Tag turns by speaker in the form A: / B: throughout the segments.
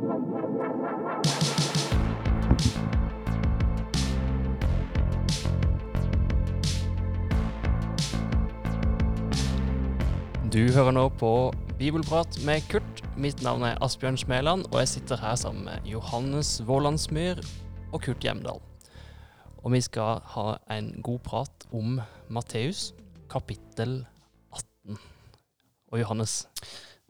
A: Du hører nå på Bibelprat med Kurt. Mitt navn er Asbjørn Smeland, og jeg sitter her sammen med Johannes Vålandsmyr og Kurt Hjemdal. Og vi skal ha en god prat om Matteus, kapittel 18. Og Johannes,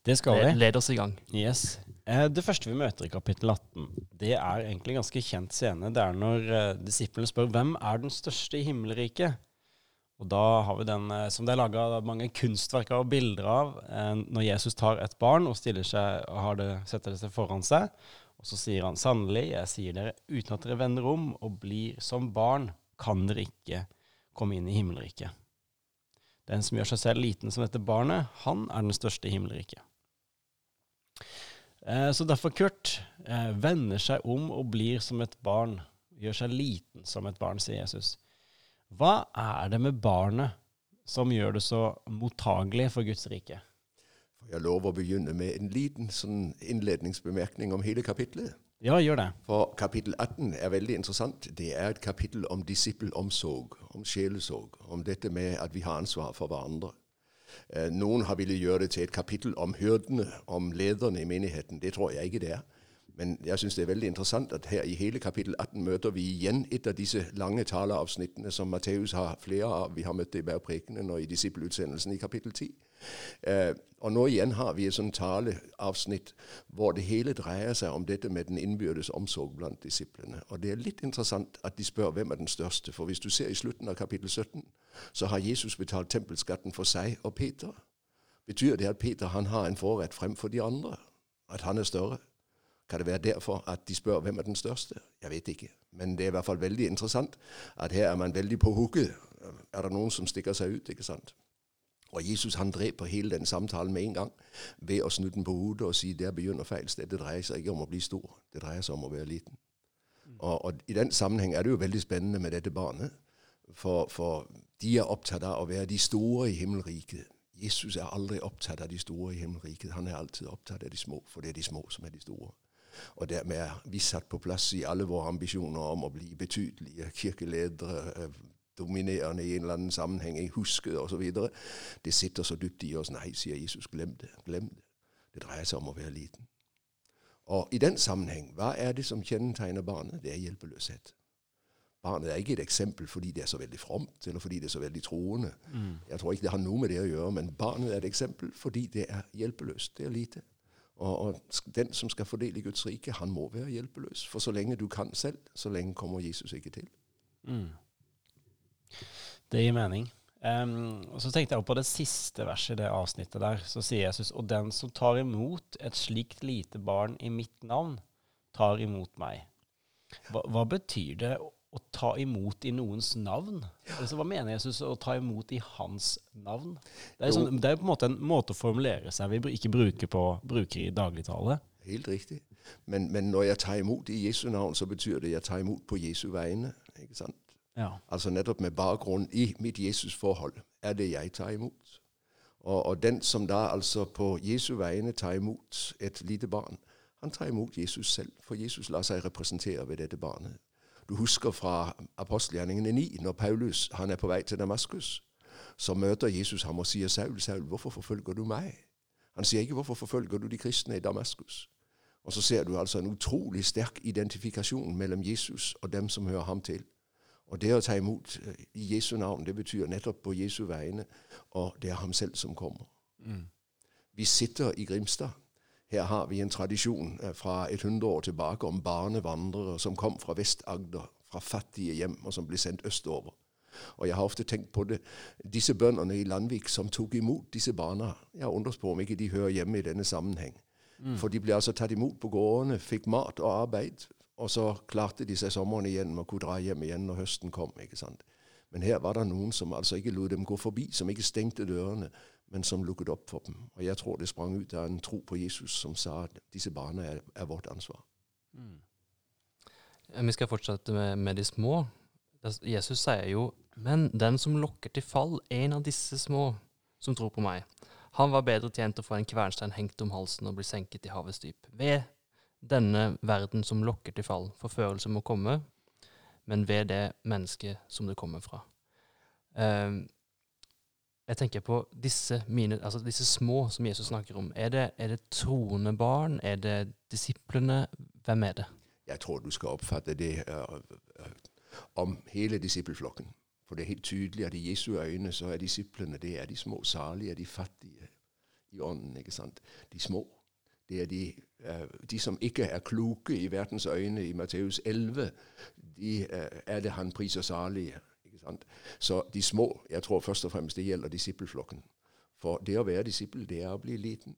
B: Det skal vi.
A: led oss i gang.
B: Yes. Eh, Det første vi møter i kapittel 18, det er egentlig en ganske kjent scene. Det er når eh, disiplene spør hvem er den største i himmelriket. Og da har vi den eh, som det er laga mange kunstverker og bilder av, når Jesus tar et barn og seg og det, setter det seg foran seg. Og så sier han sannelig, jeg sier dere, uten at dere vender om og blir som barn, kan dere ikke komme inn i himmelriket. Den som gjør seg selv liten som dette barnet, han er den største i himmelriket. Eh, Så derfor Kurt eh, vender seg om og blir som et barn. Gjør seg liten som et barn, sier Jesus. Hva er det med barnet som gjør det så mottagelig for Guds rike?
C: Får jeg lov å begynne med en liten sånn innledningsbemerkning om hele kapitlet?
B: Ja, gjør det.
C: For kapittel 18 er veldig interessant. Det er et kapittel om disippelomsorg, om sjelesorg, om dette med at vi har ansvar for hverandre. Eh, Noen har villet gjøre det til et kapittel om hyrdene, om lederne i menigheten. Det tror jeg ikke det er. Men jeg syns det er veldig interessant at her i hele kapittel 18 møter vi igjen et av disse lange taleavsnittene som Matteus har flere av. Vi har møtt det i bergprekenen og i disippelutsendelsen i kapittel 10. Eh, og nå igjen har vi et sånt taleavsnitt hvor det hele dreier seg om dette med den innbyrdes omsorg blant disiplene. Og det er litt interessant at de spør hvem er den største. For hvis du ser i slutten av kapittel 17, så har Jesus betalt tempelskatten for seg og Peter. Betyr det at Peter han har en forrett fremfor de andre? At han er større? Kan det være derfor at de spør hvem er den største? Jeg vet ikke. Men det er i hvert fall veldig interessant at her er man veldig på hooket. Er det noen som stikker seg ut? ikke sant? Og Jesus han dreper hele den samtalen med en gang ved å snu den på hodet og si der begynner feil sted. Det dreier seg ikke om å bli stor, det dreier seg om å være liten. Og, og I den sammenheng er det jo veldig spennende med dette barnet. For, for de er opptatt av å være de store i himmelriket. Jesus er aldri opptatt av de store i himmelriket. Han er alltid opptatt av de små, for det er de små som er de store. Og dermed er vi satt på plass i alle våre ambisjoner om å bli betydelige kirkeledere, eh, dominerende i en eller annen sammenheng, i husket osv. Det sitter så dypt i oss. Nei, sier Jesus, glem det. Glem det. Det dreier seg om å være liten. Og i den sammenheng, hva er det som kjennetegner barnet? Det er hjelpeløshet. Barnet er ikke et eksempel fordi det er så veldig fromt, eller fordi det er så veldig troende. Jeg tror ikke det har noe med det å gjøre, men barnet er et eksempel fordi det er hjelpeløst. Det er lite. Og, og den som skal fordele i Guds rike, han må være hjelpeløs. For så lenge du kan selv, så lenge kommer Jesus ikke til.
B: Mm. Det gir mening. Um, og så tenkte jeg på det siste verset i det avsnittet der. Så sier Jesus, og den som tar imot et slikt lite barn i mitt navn, tar imot meg. Hva, hva betyr det å, ta imot i noens navn? Altså, hva mener Jesus å ta imot i hans navn? Det er, sånn, det er på en måte en måte å formulere seg vi ikke bruker, på, bruker i dagligtale.
C: Helt riktig. Men, men når jeg tar imot i Jesu navn, så betyr det at jeg tar imot på Jesu vegne. ikke sant?
B: Ja.
C: Altså nettopp med bakgrunn i mitt Jesus-forhold er det jeg tar imot. Og, og den som da altså på Jesu vegne tar imot et lite barn, han tar imot Jesus selv, for Jesus lar seg representere ved dette barnet. Du husker fra apostelgjerningene 9, når Paulus han er på vei til Damaskus, så møter Jesus ham og sier, Saul, Saul, hvorfor forfølger du meg? Han sier ikke, hvorfor forfølger du de kristne i Damaskus? Og så ser du altså en utrolig sterk identifikasjon mellom Jesus og dem som hører ham til. Og det å ta imot eh, i Jesu navn, det betyr nettopp på Jesu vegne, og det er ham selv som kommer. Vi sitter i Grimstad. Her har vi en tradisjon eh, fra et hundre år tilbake om barnevandrere som kom fra Vest-Agder, fra fattige hjem, og som ble sendt østover. Og jeg har ofte tenkt på det. Disse bøndene i Landvik som tok imot disse barna, jeg undres på om ikke de hører hjemme i denne sammenheng. For de ble altså tatt imot på gårdene, fikk mat og arbeid, og så klarte de seg sommeren igjen og kunne dra hjem igjen når høsten kom. ikke sant? Men her var det noen som altså ikke lot dem gå forbi, som ikke stengte dørene, men som lukket opp for dem. Og jeg tror det sprang ut av en tro på Jesus som sa at disse barna er, er vårt ansvar.
A: Mm. Vi skal fortsette med, med de små. Jesus sier jo Men den som lokker til fall, en av disse små som tror på meg, han var bedre tjent å få en kvernstein hengt om halsen og bli senket i havets dyp. Ved denne verden som lokker til fall. Forførelse må komme, men ved det mennesket som det kommer fra. Uh, jeg tenker på disse, mine, altså disse små som Jesus snakker om. Er det, er det troende barn? Er det disiplene? Hvem er det?
C: Jeg tror du skal oppfatte det uh, om hele disippelflokken. For det er helt tydelig at i Jesu øyne så er disiplene det er de små. Salige de fattige i ånden. ikke sant? De små. Det er de, de som ikke er kloke i verdens øyne i Matteus 11. De er det han priser salige. Så de små, jeg tror først og fremst det gjelder disippelflokken. For det å være disippel, det er å bli liten.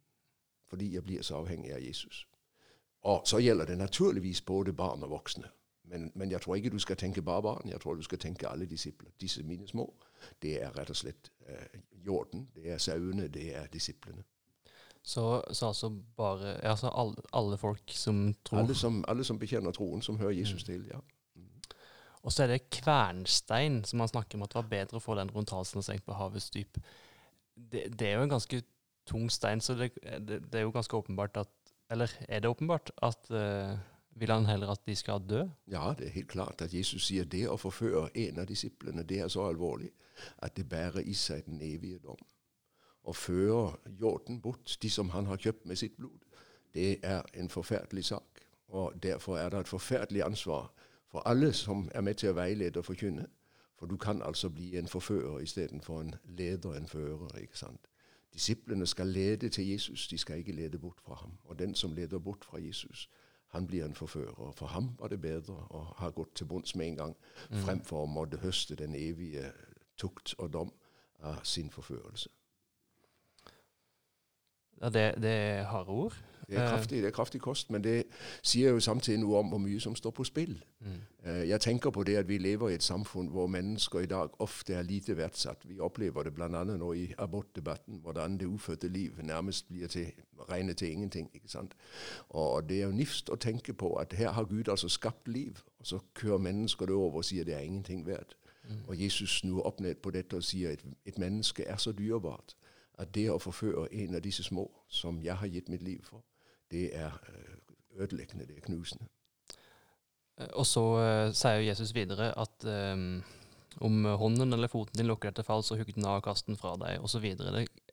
C: Fordi jeg blir så avhengig av Jesus. Og så gjelder det naturligvis både barn og voksne. Men, men, jeg tror ikke du skal tenke bare barn, jeg tror du skal tenke alle disipler. Disse mine små, det er rett og slett eh, jorden, det er sauene, det er disiplene.
A: Så, så, altså bare altså alle, alle, folk som tror
C: Alle som, alle som bekjenner troen, som hører Jesus mm. til, ja. Mm.
A: Og så er det kvernstein, som man snakker om at det var bedre å få den rundt halsen og senkt på havets dyp. Det, det, er jo en ganske tung stein, så det, det, det er jo ganske åpenbart at eller er det åpenbart at uh, vil han heller at de skal dø?
C: Ja, det er helt klart at Jesus sier det å forføre en av disiplene, det er så alvorlig at det bærer i seg den evige dom. Å føre hjorten bort, de som han har kjøpt med sitt blod, det er en forferdelig sak. Og derfor er det et forferdelig ansvar for alle som er med til å veilede og forkynne. For du kan altså bli en forfører istedenfor en leder, en fører. ikke sant? Disiplene skal lede til Jesus, de skal ikke lede bort fra ham. Og den som leder bort fra Jesus, han blir en forfører. For ham var det bedre å ha gått til bunns med en gang, mm. fremfor å måtte høste den evige tukt og dom av sin forførelse.
A: Ja, det, det er harde ord.
C: Det er, kraftig, det er kraftig kost, men det sier jo samtidig noe om hvor mye som står på spill. Mm. Eh, jeg tenker på det at vi lever i et samfunn hvor mennesker i dag ofte er lite verdsatt. Vi opplever det bl.a. nå i abortdebatten, hvordan det ufødte liv nærmest blir til, regnet til ingenting. ikke sant? Og det er jo nifst å tenke på at her har Gud altså skapt liv, og så kører mennesker det over og sier det er ingenting verdt. Mm. Og Jesus snur opp ned på dette og sier at et, et menneske er så dyrebart at det å forføre en av disse små, som jeg har gitt mitt liv for, det er øh, ødeleggende, det er knusende.
A: Eh, og så uh, sier Jesus videre at um, om hånden eller foten din lukker deg til fall, så hugg den av og kast den fra deg, osv.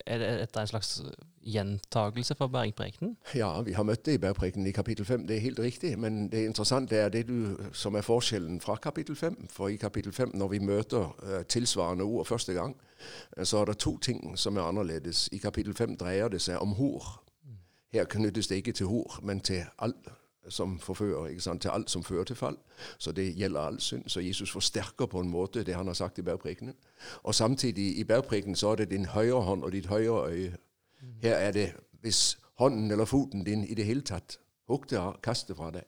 A: Er dette en slags gjentagelse fra bergprekenen?
C: Ja, vi har møtt det i bergprekenen i kapittel 5, det er helt riktig. Men det interessante er det du, som er forskjellen fra kapittel 5. For i kapittel 5, når vi møter uh, tilsvarende ord første gang, uh, så er det to ting som er annerledes. I kapittel 5 dreier det seg om hor. Her knyttes det ikke til hor, men til all som forfører, til alt som fører til fall. Så det gjelder all synd. Så Jesus forsterker på en måte det han har sagt i bergprekenen. Og samtidig i bergprekenen så er det din høyre hånd og ditt høyre øye. Her er det hvis hånden eller foten din i det hele tatt Hugg og av, kast fra deg.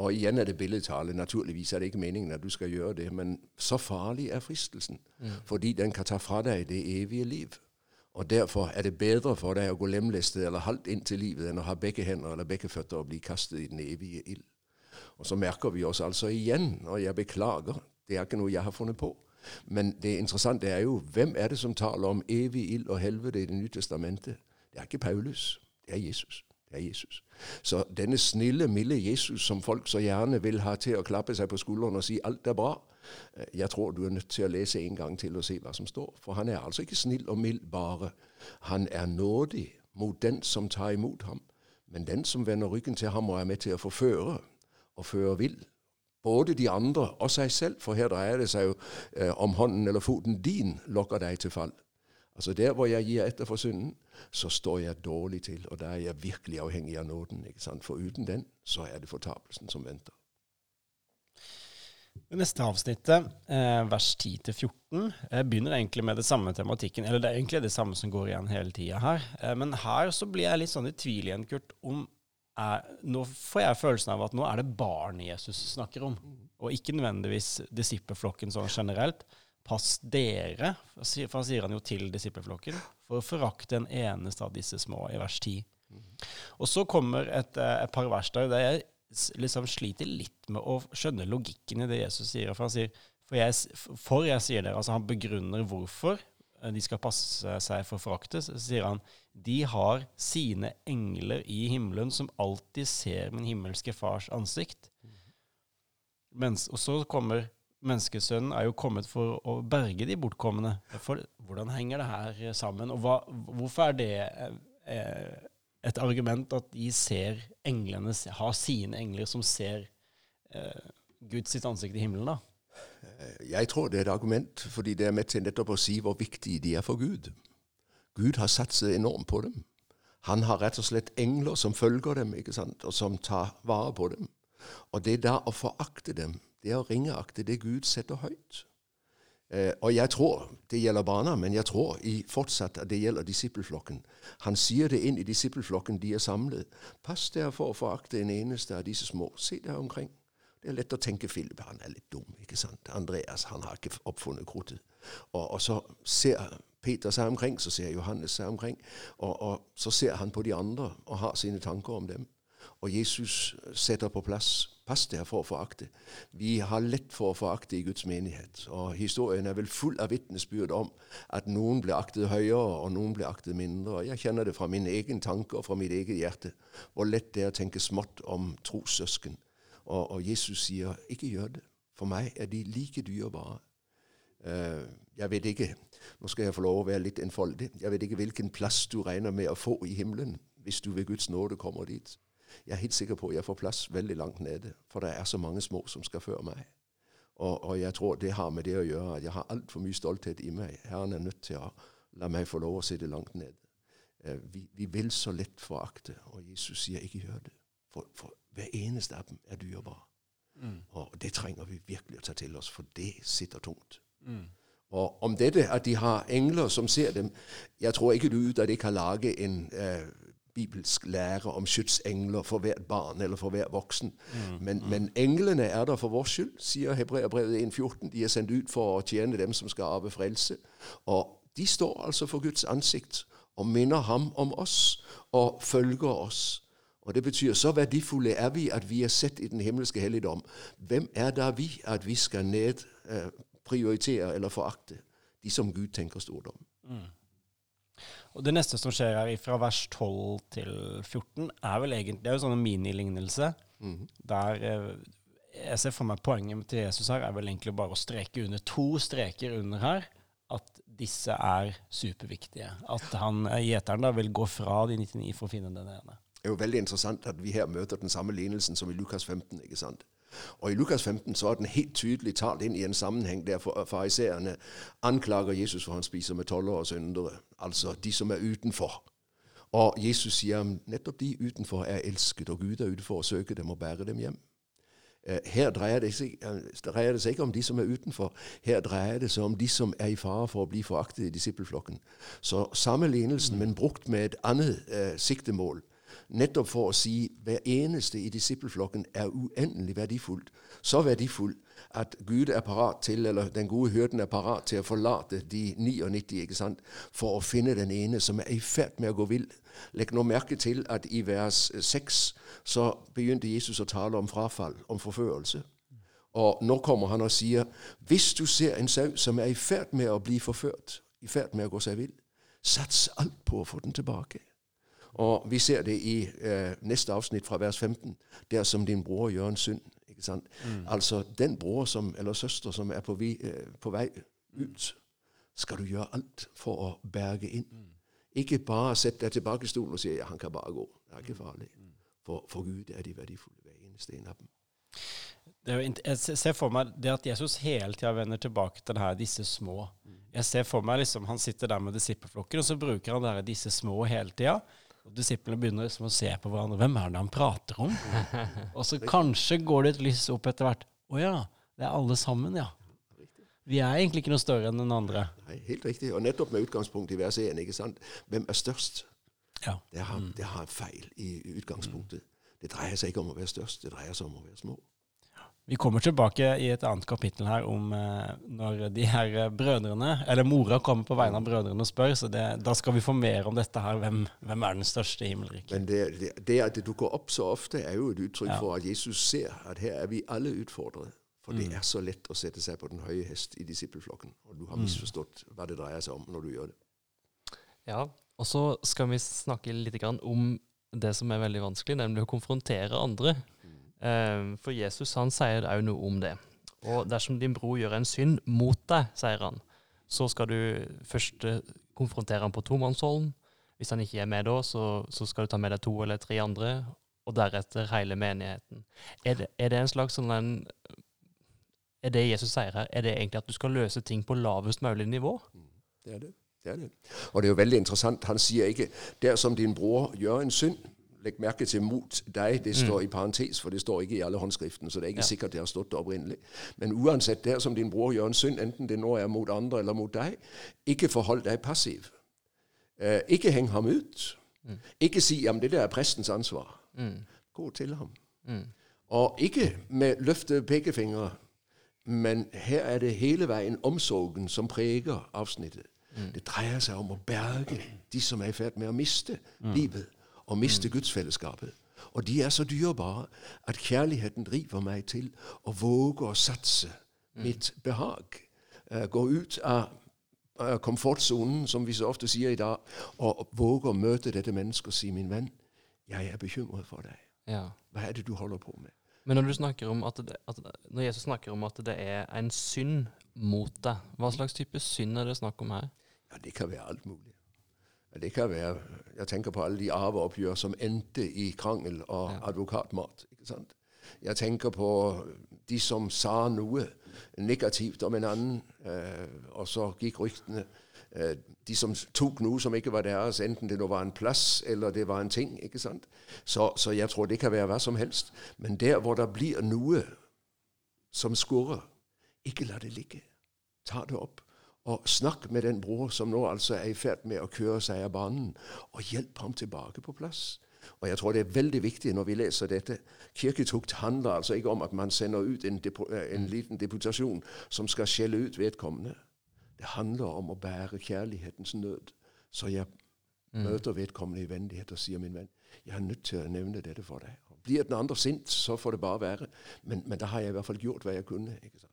C: Og igjen er det billedtale. Naturligvis er det ikke meningen at du skal gjøre det, men så farlig er fristelsen. Mm. Fordi den kan ta fra deg det evige liv. Og Derfor er det bedre for deg å gå lemlestet eller halvt inn til livet enn å ha begge hender eller begge føtter og bli kastet i den evige ild. Og Så merker vi oss altså igjen, og jeg beklager, det er ikke noe jeg har funnet på. Men det interessante er jo hvem er det som taler om evig ild og helvete i Det nye testamentet? Det er ikke Paulus, det er Jesus. Det er Jesus. Så denne snille, milde Jesus som folk så gjerne vil ha til å klappe seg på skulderen og si alt er bra, jeg tror du er nødt til å lese en gang til og se hva som står. For han er altså ikke snill og mild bare. Han er nådig mot den som tar imot ham. Men den som vender ryggen til ham og er med til å forføre og føre vill, både de andre og seg selv, for her dreier det seg jo eh, om hånden eller foten din lokker deg til fall. Altså Der hvor jeg gir etter for synden, så står jeg dårlig til, og da er jeg virkelig avhengig av nåden. ikke sant? For uten den, så er det fortapelsen som venter.
B: Det neste avsnittet, eh, vers 10-14, eh, begynner egentlig med det samme tematikken. Eller det er egentlig det samme som går igjen hele tida her. Eh, men her så blir jeg litt sånn i tvil igjen, Kurt, om er, Nå får jeg følelsen av at nå er det barn Jesus snakker om, og ikke nødvendigvis disippelflokken sånn generelt. Pass dere, for han sier han jo til disippelflokken, for å forakte en eneste av disse små, i vers 10. Og så kommer et, et par vers der. Det er liksom sliter litt med å skjønne logikken i det Jesus sier. For han sier for jeg, for jeg sier dere, altså han begrunner hvorfor eh, de skal passe seg for forakte, så sier han de har sine engler i himmelen som alltid ser min himmelske fars ansikt. Mens, og så kommer menneskesønnen er jo kommet for å berge de bortkomne. For hvordan henger det her sammen? Og hva, hvorfor er det eh, et argument at de ser englene, har sine engler som ser eh, Guds ansikt i himmelen, da?
C: Jeg tror det er et argument fordi det er med til nettopp å si hvor viktige de er for Gud. Gud har satset enormt på dem. Han har rett og slett engler som følger dem, ikke sant, og som tar vare på dem. Og det da å forakte dem, det er å ringeakte det Gud setter høyt. Eh, og jeg tror det gjelder barna, men jeg tror fortsatt at det gjelder disippelflokken. Han sier det inn i disippelflokken, de er samlet. Pass dere for å forakte en eneste av disse små. Se deg omkring. Det er lett å tenke Philip, han er litt dum, ikke sant. Andreas, han har ikke oppfunnet kruttet. Og, og så ser Peter seg omkring, så ser Johannes seg omkring, og, og så ser han på de andre og har sine tanker om dem. Og Jesus setter på plass Pass dere for å forakte. Vi har lett for å forakte i Guds menighet. Og historien er vel full av vitnesbyrd om at noen blir aktet høyere, og noen blir aktet mindre. Jeg kjenner det fra min egen tanke og fra mitt eget hjerte hvor lett det er å tenke smått om trossøsken. Og, og, Jesus sier, 'Ikke gjør det. For meg er de like dyrebare'. Uh, jeg vet ikke Nå skal jeg få lov å være litt enfoldig. Jeg vet ikke hvilken plass du regner med å få i himmelen hvis du ved Guds nåde kommer dit. Jeg er helt sikker på at jeg får plass veldig langt nede, for det er så mange små som skal før meg. Og, og jeg tror det har med det å gjøre at jeg har altfor mye stolthet i meg. Herren er nødt til å la meg få lov å sitte langt nede. Uh, vi, vi, vil så lett forakte, og Jesus sier ikke gjør det. For, for hver eneste av dem er dyrebar. Mm. Og det trenger vi virkelig å ta til oss, for det sitter tungt. Mm. Og om dette at de har engler som ser dem Jeg tror ikke du at de kan lage en uh, bibelsk lære om skytsengler for hvert barn eller for hver voksen. Mm. Men, mm. men, englene er der for vår skyld, sier Hebreabrevet 1,14. De er sendt ut for å tjene dem som skal arve frelse. Og de står altså for Guds ansikt og minner ham om oss og følger oss. Og Det betyr så verdifulle er vi at vi er sett i den himmelske helligdom. Hvem er da vi at vi skal nedprioritere eh, eller forakte de som Gud tenker stort om? Mm.
B: Og Det neste som skjer her fra vers 12 til 14, er vel egentlig det er jo sånn en minilignelse. Mm. Der eh, jeg ser for meg poenget til Jesus her er vel egentlig bare å streke under to streker under her. At disse er superviktige. At han, eh, gjeteren da vil gå fra de 99 for å finne den ene.
C: Det er jo veldig interessant at vi her møter den samme lignelsen som i Lukas 15. ikke sant? Og I Lukas 15 så er den helt tydelig talt inn i en sammenheng der fariseerne anklager Jesus for han spiser med tollere og syndere, altså de som er utenfor. Og Jesus sier nettopp de utenfor er elsket, og Gud er ute for å søke dem og bære dem hjem. Eh, her dreier det, seg, eh, dreier det, seg, ikke om de som er utenfor. Her dreier det seg om de som er i fare for å bli foraktet i disippelflokken. Så samme lignelsen, men brukt med et annet eh, siktemål. Nettopp for å si hver eneste i disippelflokken er uendelig verdifullt. Så verdifull at Gud er parat til, eller den gode hyrden er parat til å forlate de 99 ikke sant, for å finne den ene som er i ferd med å gå vill. Legg nå merke til at i vers 6 så begynte Jesus å tale om frafall, om forførelse. Og nå kommer han og sier hvis du ser en sau som er i ferd med å bli forført, i ferd med å gå seg vill, sats alt på å få den tilbake. Og vi ser det i eh, neste avsnitt fra vers 15. Der som din bror gjør en synd. ikke sant? Mm. Altså den bror som, eller søster som er på, vi, eh, på, vei ut, skal du gjøre alt for å berge inn. Mm. Ikke bare sette deg tilbake i stolen og si ja, han kan bare gå. Det er ikke mm. farlig. Mm. For, for Gud er de verdifulle, hver eneste en av dem.
B: jeg ser for meg det at Jesus hele tida vender tilbake til her, disse små. Mm. Jeg ser for meg liksom, Han sitter der med disippelflokken, og så bruker han der, disse små hele tida. Og Disiplene begynner liksom å se på hverandre. Hvem er det han prater om? og så kanskje går det et lys opp etter hvert. Å ja, det er alle sammen, ja. Vi er egentlig ikke noe større enn den andre.
C: Nei, Helt riktig. Og nettopp med utgangspunkt i vers 1. ikke sant? Hvem er størst? Ja. Det, har, mm. det har feil i utgangspunktet. Det dreier seg ikke om å være størst, det dreier seg om å være små.
B: Vi kommer tilbake i et annet kapittel her om eh, når de her eh, brødrene, eller mora kommer på vegne av brødrene og spør, så det, da skal vi få mer om dette her. Hvem, hvem er den største i himmelriket?
C: Men det, det, det, at det dukker opp så ofte, er jo et uttrykk ja. for at Jesus ser at her er vi alle utfordret. For det er så lett å sette seg på den høye hest i disippelflokken. Og du har misforstått hva det dreier seg om når du gjør det.
A: Ja, og så skal vi snakke litt grann om det som er veldig vanskelig, nemlig å konfrontere andre. Eh, For Jesus han sier òg noe om det. Og dersom din bror gjør en synd mot deg, sier han, så skal du først eh, konfrontere ham på tomannshånd. Hvis han ikke er med da, så, så skal du ta med deg to eller tre andre, og deretter hele menigheten. Er det, er det en slags sånn en Er det Jesus sier her, er det egentlig at du skal løse ting på lavest mulig nivå?
C: Det er det. det er det. Og det er jo veldig interessant. Han sier ikke 'dersom din bror gjør en synd'. Legg merke til 'mot deg'. Det står i parentes, for det står ikke i alle håndskriften. Så det er ikke
A: Ja.
C: sikkert det har stått der opprinnelig. Men uansett, der som din bror gjør en synd, enten det nå er mot andre eller mot deg, ikke forhold deg passiv. Eh, ikke heng ham ut. Ikke si 'jamen, det der er prestens ansvar'.
A: Mm.
C: Gå til ham.
A: Mm.
C: Og ikke med løftede pekefingre, men her er det hele veien omsorgen som preger avsnittet. Det dreier seg om å berge de som er i ferd med å miste livet og miste gudsfellesskapet. Og de er så dyrebare at kjærligheten driver meg til å våge å satse mitt behag. Uh, gå ut av av komfortsonen, som vi så ofte sier i dag, og våge å møte dette mennesket og si 'min venn, jeg er bekymret for deg'.
A: Ja.
C: Hva er det du holder på med?
A: Men når, du snakker om at det, at når Jesus snakker om at det er en synd mot deg, hva slags type synd er det snakk om her?
C: Ja, det kan være alt mulig. Ja, det kan være Jeg tenker på alle de arveoppgjør som endte i krangel og
A: Ja.
C: advokatmat. ikke sant? Jeg tenker på de som sa noe negativt om en annen, eh, og så gikk ryktene. Eh, de som tok noe som ikke var deres, enten det nå var en plass eller det var en ting. ikke sant? Så, så jeg tror det kan være hva som helst. Men der hvor det blir noe som skurrer, ikke la det ligge. Ta det opp. Og snakk med den bror som nå altså er i ferd med å køre seg av banen, og hjelp ham tilbake på plass. Og jeg tror det er veldig viktig når vi leser dette. Kirketukt handler altså ikke om at man sender ut en, eh, en liten deputasjon som skal skjelle ut vedkommende. Det handler om å bære kjærlighetens nød. Så jeg møter vedkommende i vennlighet og sier, min venn, jeg er nødt til å nevne dette for deg. Blir den andre sint, så får det bare være. Men, men da har jeg i hvert fall gjort hva jeg kunne. ikke sant?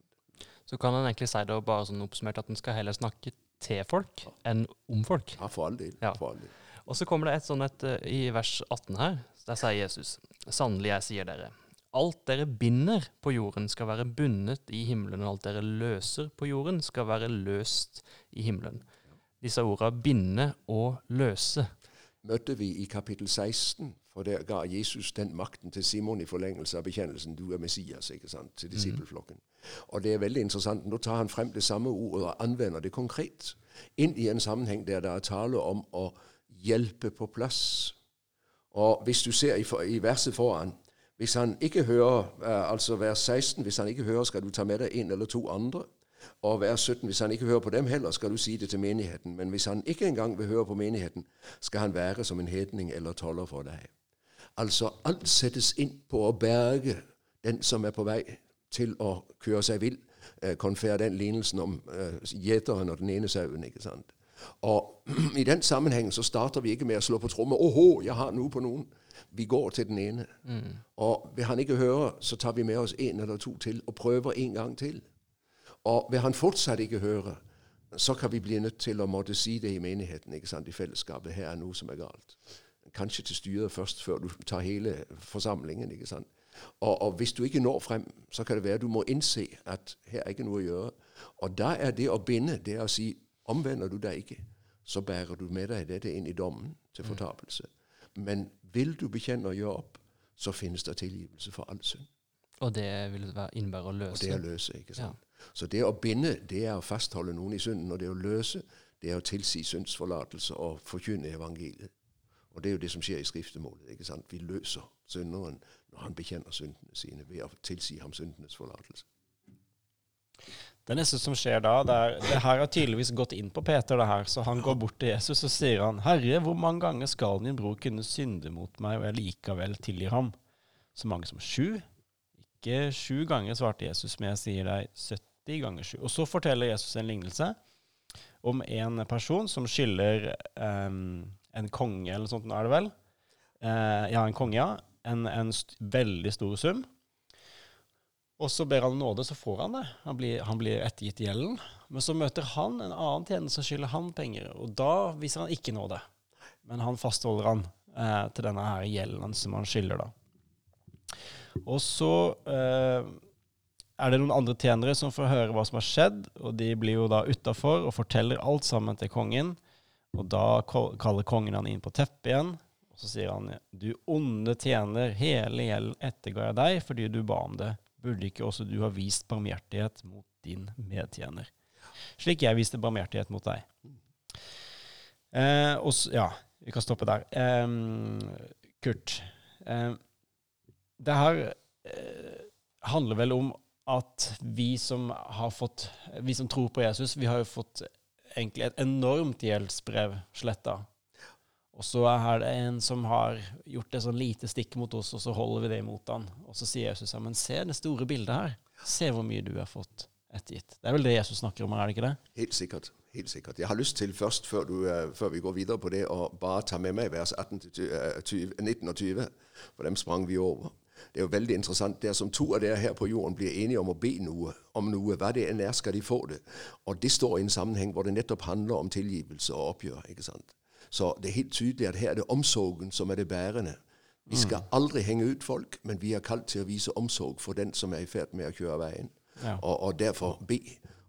A: Så kan en egentlig si det bare sånn oppsummert at en skal heller snakke til folk enn om folk.
C: Ja, for all del.
A: Ja.
C: For all del.
A: Og så kommer det et sånn et eh, i vers 18 her. Der sier Jesus, sannelig jeg sier dere, alt dere binder på jorden skal være bundet i himmelen, og alt dere løser på jorden skal være løst i himmelen. Disse ordene binde og løse.
C: møtte vi i kapittel 16, for der ga Jesus den makten til Simon i forlengelse av bekjennelsen 'Du er Messias', ikke sant, til disippelflokken. Og det er veldig interessant. Nå tar han frem det samme ordet og anvender det konkret inn i en sammenheng der det er tale om å hjelpe på plass. Og hvis du ser i, i verset foran Hvis han ikke hører, eh, altså vers 16, hvis han ikke hører, skal du ta med deg en eller to andre. Og vers 17, hvis han ikke hører på dem heller, skal du si det til menigheten. Men hvis han ikke engang vil høre på menigheten, skal han være som en hedning eller toller for deg. Altså, alt settes inn på å berge den som er på vei til å køre seg vill. Eh, Konfer den lignelsen om gjeteren og den ene sauen, ikke sant. Og i den sammenhengen så starter vi ikke med å slå på tromme. 'Åhå, jeg har noe på noen'. Vi går til den ene. Og vil han ikke høre, så tar vi med oss en eller to til og prøver en gang til. Og vil han fortsatt ikke høre, så kan vi bli nødt til å måtte si det i menigheten, ikke sant, i fellesskapet. Her er noe som er galt. Kanskje til styret først, før du tar hele forsamlingen. ikke sant? Og, og hvis du ikke når frem, så kan det være du må innse at her er ikke noe å gjøre. Og da er det å binde, det er å si omvender du deg ikke, så bærer du med deg dette inn i dommen til fortapelse. Men vil du bekjenne og gjøre opp, så finnes det tilgivelse for all synd.
A: Og det vil være innebære å løse?
C: Og det er å løse, ikke sant? Så det å binde, det er å fastholde noen i synden. Og det å løse, det er å tilsi syndsforlatelse og forkynne evangeliet. Og det er jo det som skjer i skriftemålet. ikke sant? Vi løser synderen når han bekjenner syndene sine ved å tilsi ham syndenes forlatelse.
B: Det neste som skjer da, det, er, det her har tydeligvis gått inn på Peter, det her. Så han går bort til Jesus og sier han, 'Herre, hvor mange ganger skal din bror kunne synde mot meg, og jeg likevel tilgir ham?' Så mange som sju? Ikke sju ganger, svarte Jesus, men jeg sier deg 70 ganger sju. Og så forteller Jesus en lignelse om en person som skylder em, en konge, eller sånt, er det vel? Eh, ja, en konge, ja. En, en st veldig stor sum. Og så ber han nåde, så får han det. Han blir, han blir ettergitt gjelden. Men så møter han en annen tjener som skylder han penger, og da viser han ikke nåde. Men han fastholder han eh, til denne her gjelden som han skylder, da. Og så eh, er det noen andre tjenere som får høre hva som har skjedd, og de blir jo da utafor og forteller alt sammen til kongen. Og da kaller kongen han inn på teppet igjen, og så sier han du onde tjener, hele gjelden ettergår jeg deg fordi du ba om det. Burde ikke også du ha vist barmhjertighet mot din medtjener? Slik jeg viste barmhjertighet mot deg. Eh, og ja, vi kan stoppe der. Eh, Kurt. Eh, det her eh, handler vel om at vi som har fått Vi som tror på Jesus, vi har jo fått egentlig et enormt gjeldsbrev sletta. Og så er det en som har gjort et sånn lite stikk mot oss, og så holder vi det imot han. Og så sier Jesus men se det store bildet her. Se hvor mye du har fått ettergitt. Det er vel det Jesus snakker om, er det ikke det?
C: Helt sikkert. Helt sikkert. Jeg har lyst til først, før, du, uh, før vi går videre på det, å bare ta med meg vers 18 20, 19 og 20, for dem sprang vi over. Det er jo veldig interessant. Det er som to av dere her på jorden blir enige om å be noe, om noe, hva det enn er, skal de få det. Og det står i en sammenheng hvor det nettopp handler om tilgivelse og oppgjør. ikke sant? Så det er helt tydelig at her er det omsorgen som er det bærende. Vi skal mm. aldri henge ut folk, men vi er kalt til å vise omsorg for den som er i ferd med å kjøre veien ja. og, og, derfor be.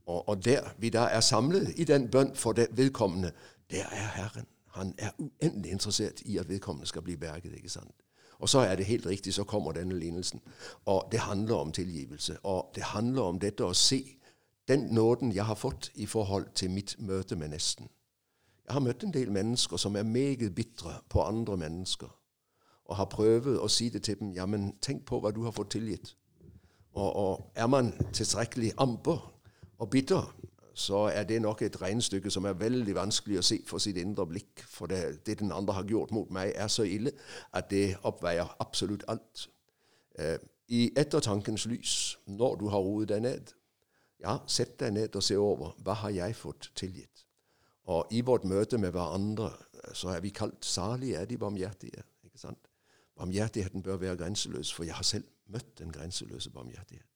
C: Og, og, der vi da er samlet i den bønn for det vedkommende, der er Herren. Han er uendelig interessert i at vedkommende skal bli berget. ikke sant? Og så er det helt riktig, så kommer denne lignelsen. Og det handler om tilgivelse. Og det handler om dette å se den nåden jeg har fått i forhold til mitt møte med nesten. Jeg har møtt en del mennesker som er meget bitre på andre mennesker, og har prøvd å si det til dem ja, men tenk på hva du har fått tilgitt. Og, og er man tilstrekkelig amper og bitter, så er det nok et regnestykke som er veldig vanskelig å se for sitt indre blikk. For det, det den andre har gjort mot meg, er så ille at det oppveier absolutt alt. Eh, I ettertankens lys, når du har roet deg ned, ja, sett deg ned og se over hva har jeg fått tilgitt. Og i vårt møte med hverandre så er vi kalt 'salige er de barmhjertige'. ikke sant? Barmhjertigheten bør være grenseløs, for jeg har selv møtt den grenseløse barmhjertighet.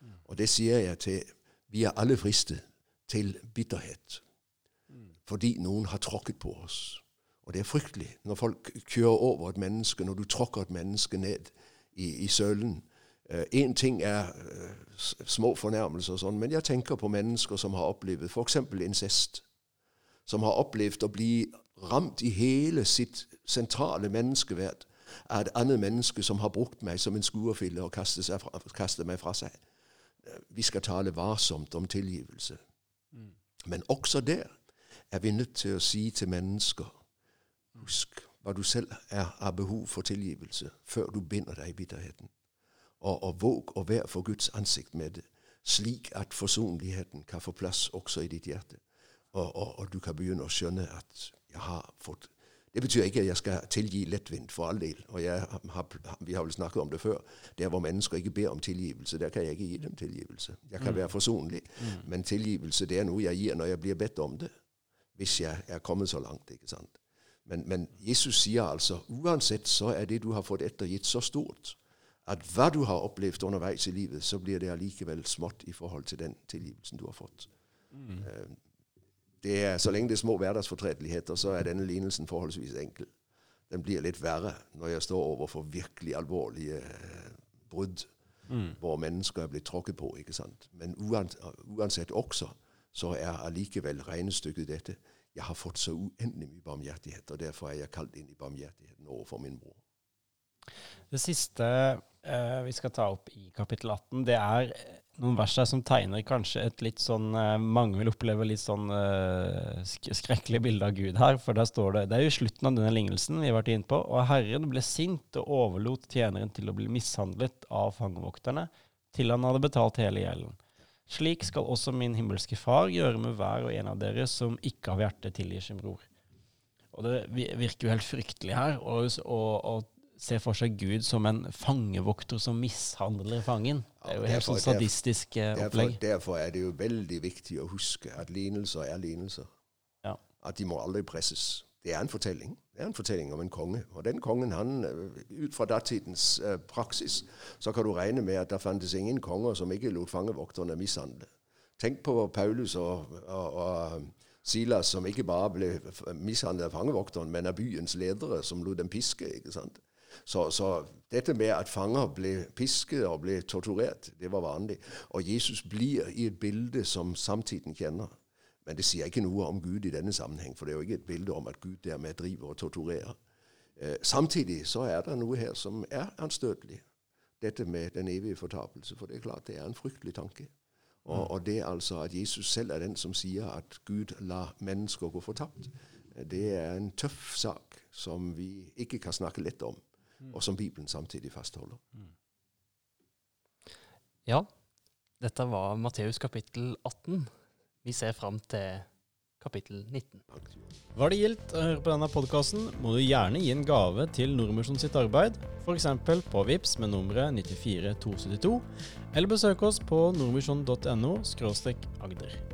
C: Mm. Og det sier jeg til Vi er alle fristet til bitterhet fordi noen har tråkket på oss. Og det er fryktelig når folk kjører over et menneske, når du tråkker et menneske ned i, i sølen. Én uh, ting er uh, små fornærmelser og sånn, men jeg tenker på mennesker som har opplevd f.eks. incest. Som har opplevd å bli ramt i hele sitt sentrale menneskeverd av et annet menneske som har brukt meg som en skuerfille og kastet, meg fra seg. Vi skal tale varsomt om tilgivelse. Mm. Men også der er vi nødt til å si til mennesker Husk hva du selv er av behov for tilgivelse, før du binder deg i bitterheten. Og, og våg å være for Guds ansikt med det, slik at forsonligheten kan få plass også i ditt hjerte. Og, og, og, du kan begynne å skjønne at jeg har fått det betyr ikke at jeg skal tilgi lettvint, for all del. Og har, vi har vel snakket om det før. Der hvor mennesker ikke ber om tilgivelse, der kan jeg ikke gi dem tilgivelse. Jeg kan mm. være forsonlig, mm. men tilgivelse det er noe jeg gir når jeg blir bedt om det. Hvis jeg er kommet så langt. ikke sant? Men, men Jesus sier altså uansett så er det du har fått ettergitt, så stort at hva du har opplevd underveis i livet, så blir det allikevel smått i forhold til den tilgivelsen du har fått. Mm. Uh, er, så lenge det er små hverdagsfortredeligheter, så er denne lignelsen forholdsvis enkel. Den blir litt verre når jeg står overfor virkelig alvorlige eh, brudd, mm. hvor mennesker er blitt tråkket på. ikke sant? Men uansett også, så er allikevel regnestykket dette. Jeg har fått så uendelig mye barmhjertighet, og derfor er jeg kalt inn i barmhjertigheten overfor min bror.
B: Det siste eh, vi skal ta opp i kapittel 18, det er noen vers her som tegner kanskje et litt sånn uh, Mange vil oppleve litt sånn uh, skrekkelig bilde av Gud her. For der står det Det er jo slutten av denne lignelsen vi har vært inne på. Og Herren ble sint og overlot tjeneren til å bli mishandlet av fangevokterne til han hadde betalt hele gjelden. Slik skal også min himmelske Far gjøre med hver og en av dere som ikke av hjertet tilgir sin bror. Og det virker jo helt fryktelig her. Og, og, og ser for seg Gud som en fangevokter som mishandler fangen. Det er jo helt sånn sadistisk
C: derfor,
B: opplegg.
C: Derfor, er det jo veldig viktig å huske at lignelser er lignelser. Ja. At de må aldri presses. Det er en fortelling. Det er en fortelling om en konge. Og den kongen, han, eh, ut fra datidens eh, praksis, så kan du regne med at det fantes ingen konger som ikke lot fangevokterne mishandle. Tenk på Paulus og, og, og Silas, som ikke bare ble mishandlet av fangevokteren, men av byens ledere, som lot dem piske. ikke sant? Så, så, dette med at fanger ble pisket og ble torturert, det var vanlig. Og Jesus blir i et bilde som samtiden kjenner. Men det sier ikke noe om Gud i denne sammenheng, for det er jo ikke et bilde om at Gud dermed driver og torturerer. Eh, samtidig så er det noe her som er anstøtelig. Dette med den evige fortapelse. For det er klart det er en fryktelig tanke. Og, og det altså at Jesus selv er den som sier at Gud lar mennesker gå fortapt, det er en tøff sak som vi ikke kan snakke lett om. Og som Bibelen samtidig fastholder. Mm.
A: Ja, dette var Matteus kapittel 18. Vi ser fram til kapittel 19.
B: Var det gildt å høre på denne podkasten, må du gjerne gi en gave til Nordmisjon sitt arbeid, f.eks. på VIPS med nummeret 94272, eller besøk oss på nordmisjon.no agder.